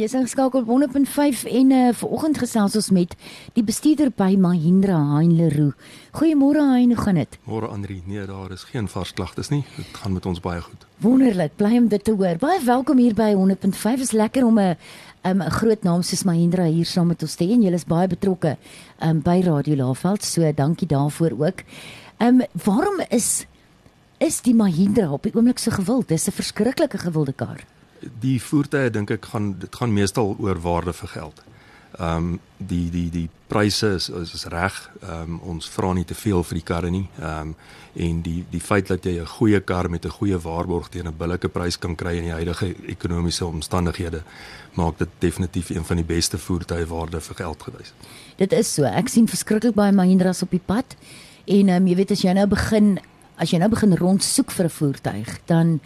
Jy is ingeskakel op 100.5 en uh, vanoggend gesels ons met die bestuurder by Mahindra, Hein Leroux. Goeiemôre Hein, hoe gaan dit? Môre Andri, nee, daar is geen vars klagtes nie. Dit gaan met ons baie goed. Wonderlik, bly om dit te hoor. Baie welkom hier by 100.5. Is lekker om 'n 'n um, groot naam soos Mahindra hier saam met ons te hê en julle is baie betrokke um, by Radio Laveld. So dankie daarvoor ook. Ehm um, waarom is is die Mahindra op die oomblik so gewild? Dis 'n verskriklike gewilde kar die voertuie dink ek gaan dit gaan meestal oor waarde vir geld. Ehm um, die die die pryse is is, is reg. Ehm um, ons vra nie te veel vir die karre nie. Ehm um, en die die feit dat jy 'n goeie kar met 'n goeie waarborg teen 'n billike prys kan kry in die huidige ekonomiese omstandighede maak dit definitief een van die beste voertuie waarde vir geld gewys. Dit is so. Ek sien verskriklik baie Mahindras op die pad. En ehm um, jy weet as jy nou begin as jy nou begin rondsoek vir 'n voertuig, dan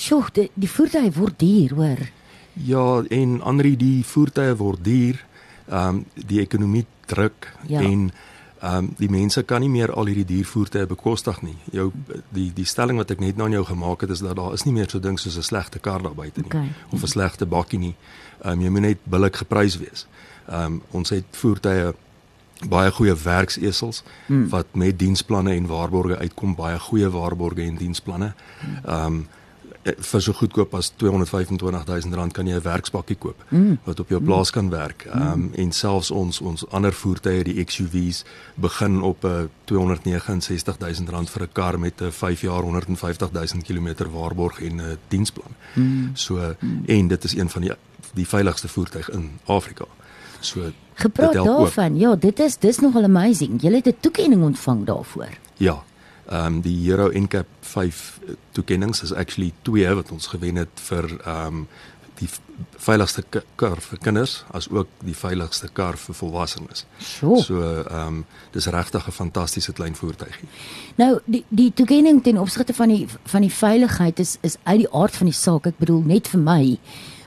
Sjoe, die, die voertuie word duur, hoor. Ja, en ander die voertuie word duur. Ehm um, die ekonomie druk ja. en ehm um, die mense kan nie meer al hierdie duur voertuie bekostig nie. Jou die die stelling wat ek net nou aan jou gemaak het is dat daar is nie meer so ding soos 'n slegte kar daar buite nie okay. of 'n slegte bakkie nie. Ehm um, jy moet net billik geprys wees. Ehm um, ons het voertuie baie goeie werksesels hmm. wat met diensplanne en waarborge uitkom, baie goeie waarborge en diensplanne. Ehm um, vir so goedkoop as 225000 rand kan jy 'n werkspakkie koop mm. wat op jou plaas kan werk. Mm. Ehm um, en selfs ons ons ander voertuie, die XUV's begin op 'n uh, 269000 rand vir 'n kar met 'n 5 jaar 150000 km waarborg en 'n diensplan. Mm. So mm. en dit is een van die die veiligste voertuig in Afrika. So gepraat daarvan, ja, dit is dis nogal amazing. Jy het 'n toekenning ontvang daarvoor. Ja, ehm um, die Euro NCAP 5 toekenninge is actually twee wat ons gewen het vir ehm um, die veiligste kar vir kinders as ook die veiligste kar vir volwassenes. So, so ehm um, dis regtig 'n fantastiese klein voertuigie. Nou die die toekenning ten opsigte van die van die veiligheid is is uit die aard van die saak. Ek bedoel net vir my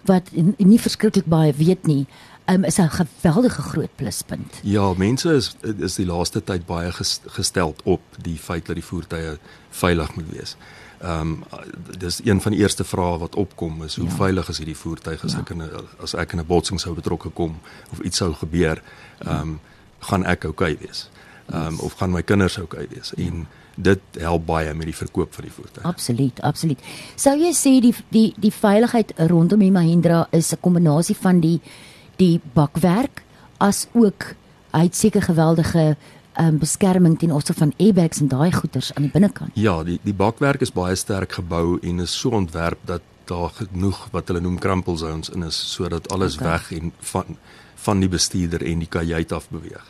wat nie verskriklik baie weet nie um, is 'n geweldige groot pluspunt. Ja, mense is is die laaste tyd baie gestel op die feit dat die voertuie veilig moet wees. Ehm um, dis een van die eerste vrae wat opkom is hoe ja. veilig is hierdie voertuig as ja. ek in 'n as ek in 'n botsing sou betrokke kom of iets sou gebeur, ehm um, gaan ek oukei okay wees. Ehm um, of gaan my kinders oukei okay wees? Ja. En dit help baie met die verkoop van die voertuig. Absoluut, absoluut. Sou jy sê die die die veiligheid rondom die Mahindra is 'n kombinasie van die die bakwerk as ook hy het seker geweldige um, beskerming teen opsigte van airbags en daai goeters aan die binnekant. Ja, die die bakwerk is baie sterk gebou en is so ontwerp dat daar genoeg wat hulle noem crumple zones in is sodat alles okay. weg en van van die bestuurder en die kajuit af beweeg.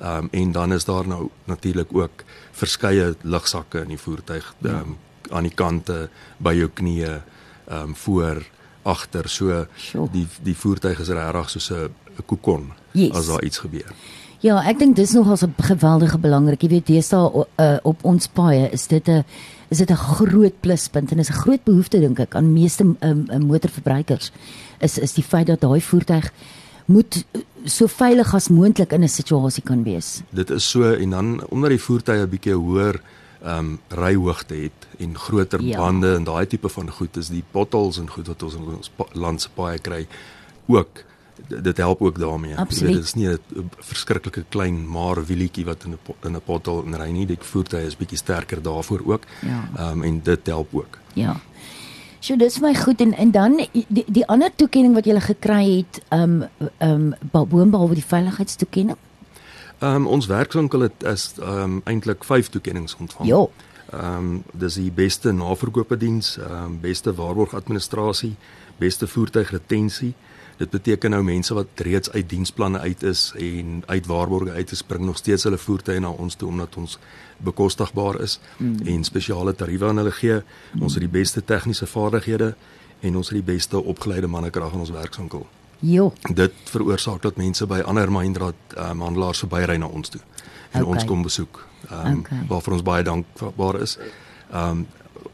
Ehm um, en dan is daar nou natuurlik ook verskeie lugsakke in die voertuig ehm um, ja. aan die kante by jou knieë ehm um, voor agter so sure. die die voertuig is regtig soos 'n kokon yes. as daar iets gebeur. Ja, ek dink dis nogal 'n geweldige belangrik. Jy weet, deesdae uh, op ons paaie is dit 'n is dit 'n groot pluspunt en is 'n groot behoefte dink ek aan meeste um, motorverbruikers is is die feit dat daai voertuig moet so veilig as moontlik in 'n situasie kan wees. Dit is so en dan omdat die voertuie 'n bietjie hoër ehm um, ryhoogte het en groter ja. bande en daai tipe van goed is die bottles en goed wat ons in ons land se paai kry ook dit help ook daarmee. Dit is nie 'n verskriklike klein maar wielietjie wat in 'n in 'n bottel in ry nie. Die voertuig is bietjie sterker daarvoor ook. Ja. Ehm um, en dit help ook. Ja. So dis my goed en en dan die die ander toekenning wat jy gekry het ehm um, ehm um, boonbehalwe die veiligheidstoekenning Ehm um, ons werkswinkel het is ehm um, eintlik 5 toekenninge ontvang. Ja. Ehm um, dis die beste naverkoopediens, ehm um, beste waarborgadministrasie, beste voertuigretensie. Dit beteken nou mense wat reeds uit diensplanne uit is en uit waarborge uit is, bring nog steeds hulle voertuie na ons toe omdat ons bekostigbaar is mm. en spesiale tariewe aan hulle gee. Mm. Ons het die beste tegniese vaardighede en ons het die beste opgeleide mannekrag in ons werkswinkel. Jo. Dit veroorsaak dat mense by ander Mahindra um, handelaars verbyry na ons toe en okay. ons kom besoek. Ehm um, okay. waarvoor ons baie dankbaar is. Ehm um,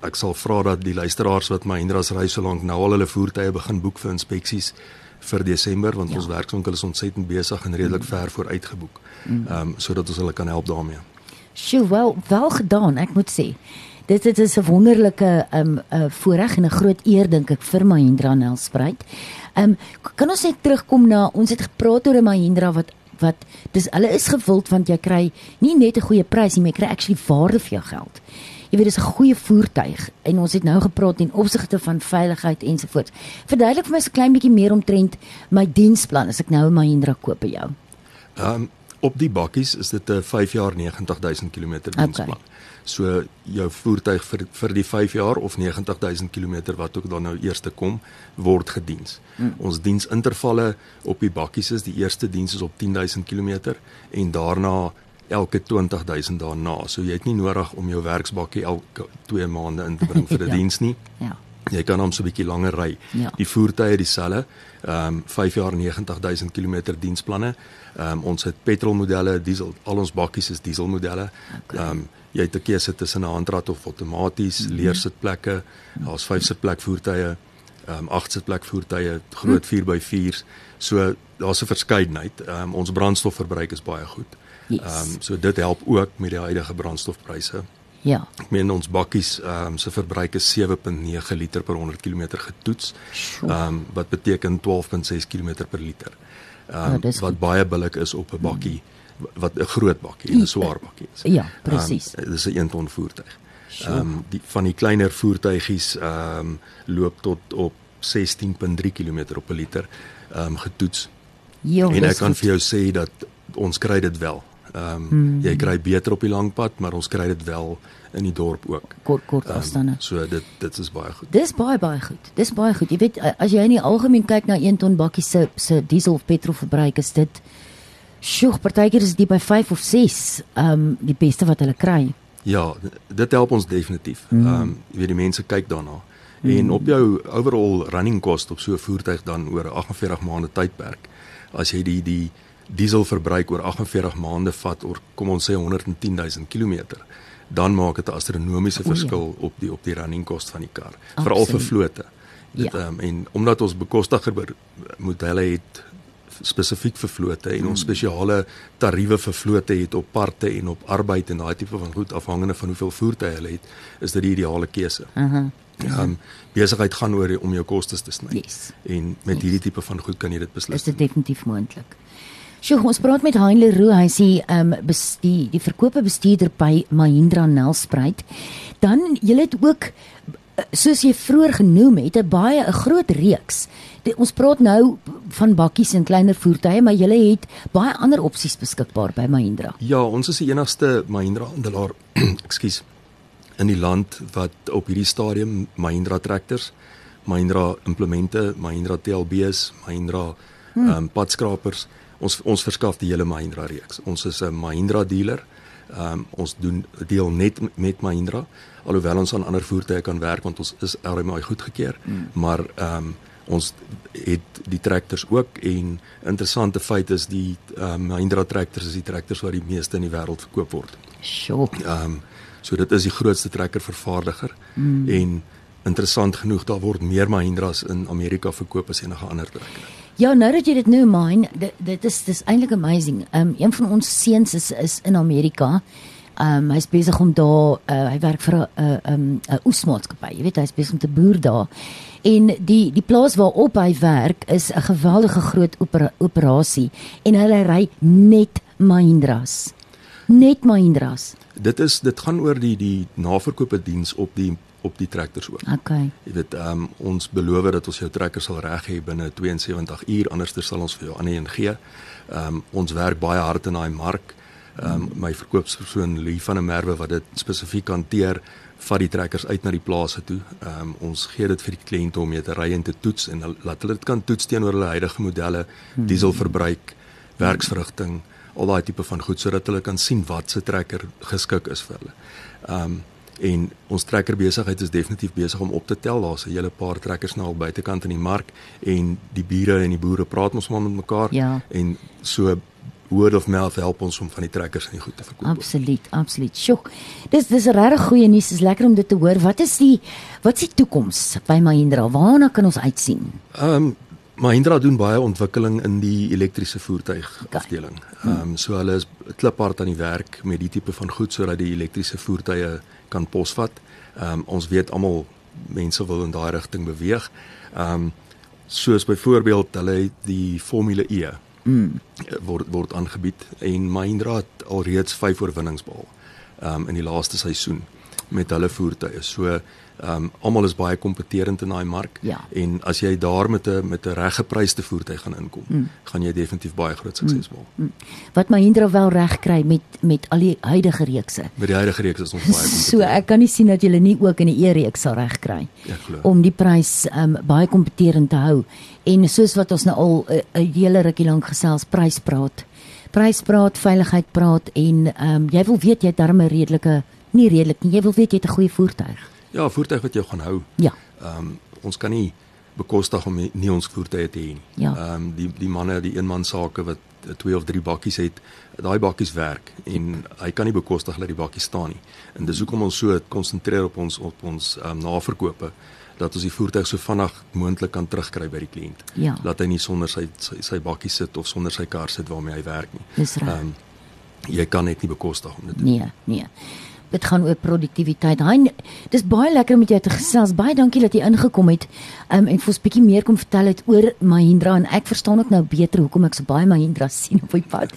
ek sal vra dat die luisteraars wat Mahindra's ry so lank nou al hulle voertuie begin boek vir inspeksies vir Desember want ja. ons werkswinkel is ontsettend besig en redelik mm. ver vooruit geboek. Mm. Ehm um, sodat ons hulle kan help daarmee. Sjoe, wel wel gedaan, ek moet sê. Dit dit is 'n wonderlike um 'n uh, voorreg en 'n groot eer dink ek vir Mahindra Nelspruit. Um kan ons net terugkom na ons het gepraat oor 'n Mahindra wat wat dis hulle is gewild want jy kry nie net 'n goeie prys nie, maar jy kry actually waarde vir jou geld. Jy weet dis 'n goeie voertuig en ons het nou gepraat in opsigte van veiligheid ensovoorts. Verduidelik vir my so klein bietjie meer omtrent my diensplan as ek nou 'n Mahindra koop by jou. Ehm um, op die bakkies is dit 'n 5 jaar 90000 km diensplan. Okay. So jou voertuig vir vir die 5 jaar of 90000 km wat ook dan nou eerste kom word gediens. Hmm. Ons diensintervalle op die bakkies is die eerste diens is op 10000 km en daarna elke 20000 daarna. So jy het nie nodig om jou werksbakkie elke 2 maande in te bring vir 'n ja. diens nie. Ja. Jy kan hom so 'n bietjie langer ry. Ja. Die voertuie dieselfde. Ehm um, 5 jaar 90000 km diensplanne. Ehm um, ons het petrolmodelle, diesel, al ons bakkies is dieselmodelle. Ehm okay. um, jy het 'n keuse tussen 'n handrat of outomaties, mm -hmm. leersitplekke, daar's 5 sitplek voertuie, ehm um, 8 sitplek voertuie, groot 4x4s. So daar's 'n verskeidenheid. Ehm um, ons brandstofverbruik is baie goed. Ehm yes. um, so dit help ook met die huidige brandstofpryse. Ja. Ek meen ons bakkies ehm um, se verbruik is 7.9 liter per 100 km getoets. Ehm um, wat beteken 12.6 km per liter. Ehm um, ja, wat baie billik is op 'n bakkie wat 'n groot bakkie en 'n swaar bakkie is. Ja, presies. Um, dis 'n 1 ton voertuig. Ehm um, die van die kleiner voertuigies ehm um, loop tot op 16.3 km op 'n liter ehm um, getoets. Jo, en ek kan goed. vir jou sê dat ons kry dit wel. Ehm um, hmm. jy kry beter op die lang pad, maar ons kry dit wel in die dorp ook. Kort kort um, afstande. So dit dit is baie goed. Dis baie baie goed. Dis baie goed. Jy weet as jy in die algemeen kyk na 1 ton bakkie se se diesel of petrol verbruik is dit Sjoe, partykeer is dit by 5 of 6, ehm um, die beste wat hulle kry. Ja, dit help ons definitief. Hmm. Ehm um, jy weet die mense kyk daarna. Mm. En op jou overall running cost op so 'n voertuig dan oor 48 maande tydperk, as jy die die dieselverbruik oor 48 maande vat oor kom ons sê 110 000 km, dan maak dit 'n astronomiese oh, verskil ja. op die op die running cost van die kar, veral vir flote. Dit ja. um, en omdat ons bekostiger modelle het spesifiek vir flote en ons hmm. spesiale tariewe vir flote het op parte en op arbeid en daai tipe van goed afhangende van hoeveel voertuie hulle het, is dit die ideale keuse. Mhm. Uh Ehm um, besigheid gaan oor om jou kostes te sny. Yes. En met yes. hierdie tipe van goed kan jy dit beslis. Is dit definitief moontlik. Sjoe, ons praat met Hein Leroux, hy sê ehm um, die die verkope bestuurder by Mahindra Nelspruit. Dan jy het ook soos jy vroeër genoem het, 'n baie 'n groot reeks. Die, ons praat nou van bakkies en kleiner voertuie, maar jy het baie ander opsies beskikbaar by Mahindra. Ja, ons is die enigste Mahindra handelaar, ekskuus, in die land wat op hierdie stadium Mahindra trekkers, Mahindra implemente, Mahindra TLB's, Mahindra hmm. ehm um, padskrapers, ons ons verskaf die hele Mahindra reeks. Ons is 'n Mahindra dealer. Ehm um, ons doen deel net met Mahindra alhoewel ons aan ander voertuie kan werk want ons is RMI goedgekeur mm. maar ehm um, ons het die trekkers ook en interessante feit is die ehm um, Mahindra trekkers is die trekkers wat die meeste in die wêreld verkoop word. Sjoe. Ehm um, so dit is die grootste trekker vervaardiger mm. en interessant genoeg daar word meer Mahindras in Amerika verkoop as enige ander trekker. Ja, nou dat jy dit nou myn, dit, dit is dis eintlik amazing. Ehm um, een van ons seuns is is in Amerika. Ehm um, hy's besig om daar uh, hy werk vir 'n 'n 'n 'n oesmaatskappy. Jy weet hy's besig om te boer daar. En die die plaas waarop hy werk is 'n geweldige groot opera, operasie en hulle ry net Mahindras. Net Mahindras. Dit is dit gaan oor die die naverkope diens op die op die trekkers ook. Okay. Jy weet ehm um, ons beloof dat ons jou trekker sal reg hê binne 72 uur anders sal ons vir jou ander een gee. Ehm um, ons werk baie hard in daai mark ehm um, my verkoopspersoon Lee van der Merwe wat dit spesifiek hanteer vat die trekkers uit na die plase toe. Ehm um, ons gee dit vir die kliënte om mee te ry en te toets en laat hulle dit kan toets teenoor hulle huidige modelle, hmm. dieselverbruik, werksverrigting, al daai tipe van goed sodat hulle kan sien wat se trekker geskik is vir hulle. Ehm um, en ons trekker besigheid is definitief besig om op te tel. Daar's 'n hele paar trekkers nou al buitekant in die mark en die bure en die boere praat ons maar met mekaar ja. en so word of mouth help ons om van die trekkers en die goed te verkoop. Absoluut, absoluut. Sjoe. Dis dis regtig goeie nuus. Dis lekker om dit te hoor. Wat is die wat is die toekoms by Mahindra? Waarna kan ons uitsien? Ehm um, Mahindra doen baie ontwikkeling in die elektriese voertuig afdeling. Ehm um, so hulle is kliphard aan die werk met die tipe van goed sodat die elektriese voertuie kan posvat. Ehm um, ons weet almal mense wil in daai rigting beweeg. Ehm um, soos byvoorbeeld hulle die Formule E mm. word word aangebied en Mahindra het alreeds 5 oorwinnings behaal ehm um, in die laaste seisoen met hulle voertuie. So ehm um, almal is baie kompeterend in daai mark ja. en as jy daar met 'n met 'n reggeprysde voertuig gaan inkom, mm. gaan jy definitief baie groot sukses behaal. Mm. Mm. Wat Mahindra wel reg kry met met al die huidige reekse. Met die huidige reeks is ons baie kompeterend. So ek kan nie sien dat jy nie ook in die E-reeks sal reg kry. Om die prys ehm um, baie kompeterend te hou. En soos wat ons nou al 'n uh, hele rukkie lank gesels prys praat. Prys praat, veiligheid praat en ehm um, jy wil weet jy het darm 'n redelike nie redelik nie. Jy wil weet jy het 'n goeie voertuig. Ja, voertuig wat jou gaan hou. Ja. Ehm um, ons kan nie bekostig om nie ons voertuie te hê nie. Ja. Ehm ja. um, die die manne, die eenman sake wat twee of drie bakkies het, daai bakkies werk en hy kan nie bekostig dat die bakkies staan nie. En dis hoekom ons so konsentreer op ons op ons ehm um, naverkope dat ons die voertuig so vinnig moontlik kan terugkry by die kliënt. Ja. Laat hy nie sonder sy sy, sy bakkie sit of sonder sy kar sit waarmee hy werk nie. Dis reg. Ehm um, jy kan net nie bekostig om dit te doen. Nee, nee dit gaan oor produktiwiteit. Hy dis baie lekker om met jou te gesels. Baie dankie dat jy ingekom het um, en vir ons bietjie meer kom vertel het oor Mahindra en ek verstaan ook nou beter hoekom ek so baie Mahindra sien op die pad.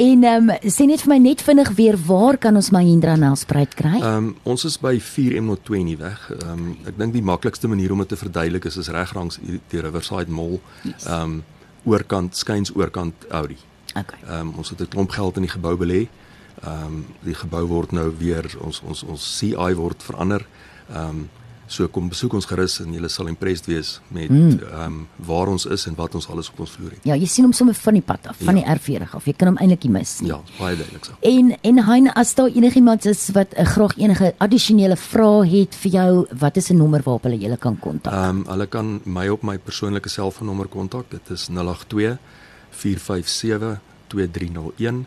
En ehm um, sê net vir my net vinnig weer waar kan ons Mahindra Nelspruit kry? Ehm um, ons is by 4M02 nie weg. Ehm um, ek dink die maklikste manier om dit te verduidelik is is reg langs die Riverside Mall. Ehm yes. um, oorkant skuins oorkant Audi. Okay. Ehm um, ons het 'n klomp geld in die gebou belê. Ehm um, die gebou word nou weer ons ons ons CI word verander. Ehm um, so kom besoek ons gerus en jy sal impressed wees met mm. ehm mm. um, waar ons is en wat ons alles op ons vloer het. Ja, jy sien hom sommer van die pad af, van ja. die R40 af. Jy kan hom eintlik nie mis nie. Ja, baie duidelik so. En en Hein, as daar enigiemand is wat uh, graag enige addisionele vrae het vir jou, wat is 'n nommer waarop hulle julle kan kontak? Ehm um, hulle kan my op my persoonlike selfoonnommer kontak. Dit is 082 457 2301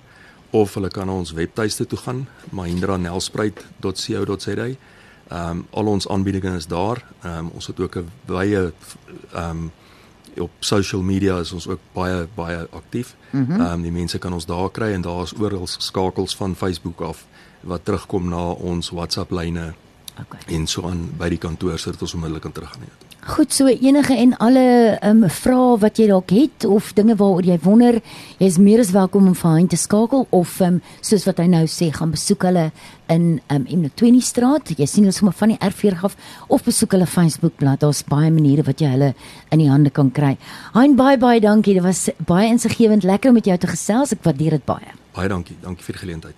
of hulle kan na ons webtuiste toe gaan mahindranelspruit.co.za. Ehm um, al ons aanbiedinge is daar. Ehm um, ons het ook 'n wye ehm um, op social media is ons ook baie baie aktief. Mhm. Ehm mm um, die mense kan ons daar kry en daar is oral skakels van Facebook af wat terugkom na ons WhatsApp lyne. Okay. En so aan by die kantoor sodat ons onmiddellik kan teruggaan. Goed, so enige en alle ehm um, vrae wat jy dalk het of dinge waaroor jy wonder, jy is meer as welkom om vir Hein te skakel of ehm um, soos wat hy nou sê, gaan besoek hulle in ehm um, in 20 straat. Jy sien hulle sommer van die R4 af of besoek hulle Facebook bladsy. Daar's baie maniere wat jy hulle in die hande kan kry. Hein, baie baie dankie. Dit was baie insiggewend, lekker om met jou te gesels. Ek waardeer dit baie. Baie dankie. Dankie vir die geleentheid.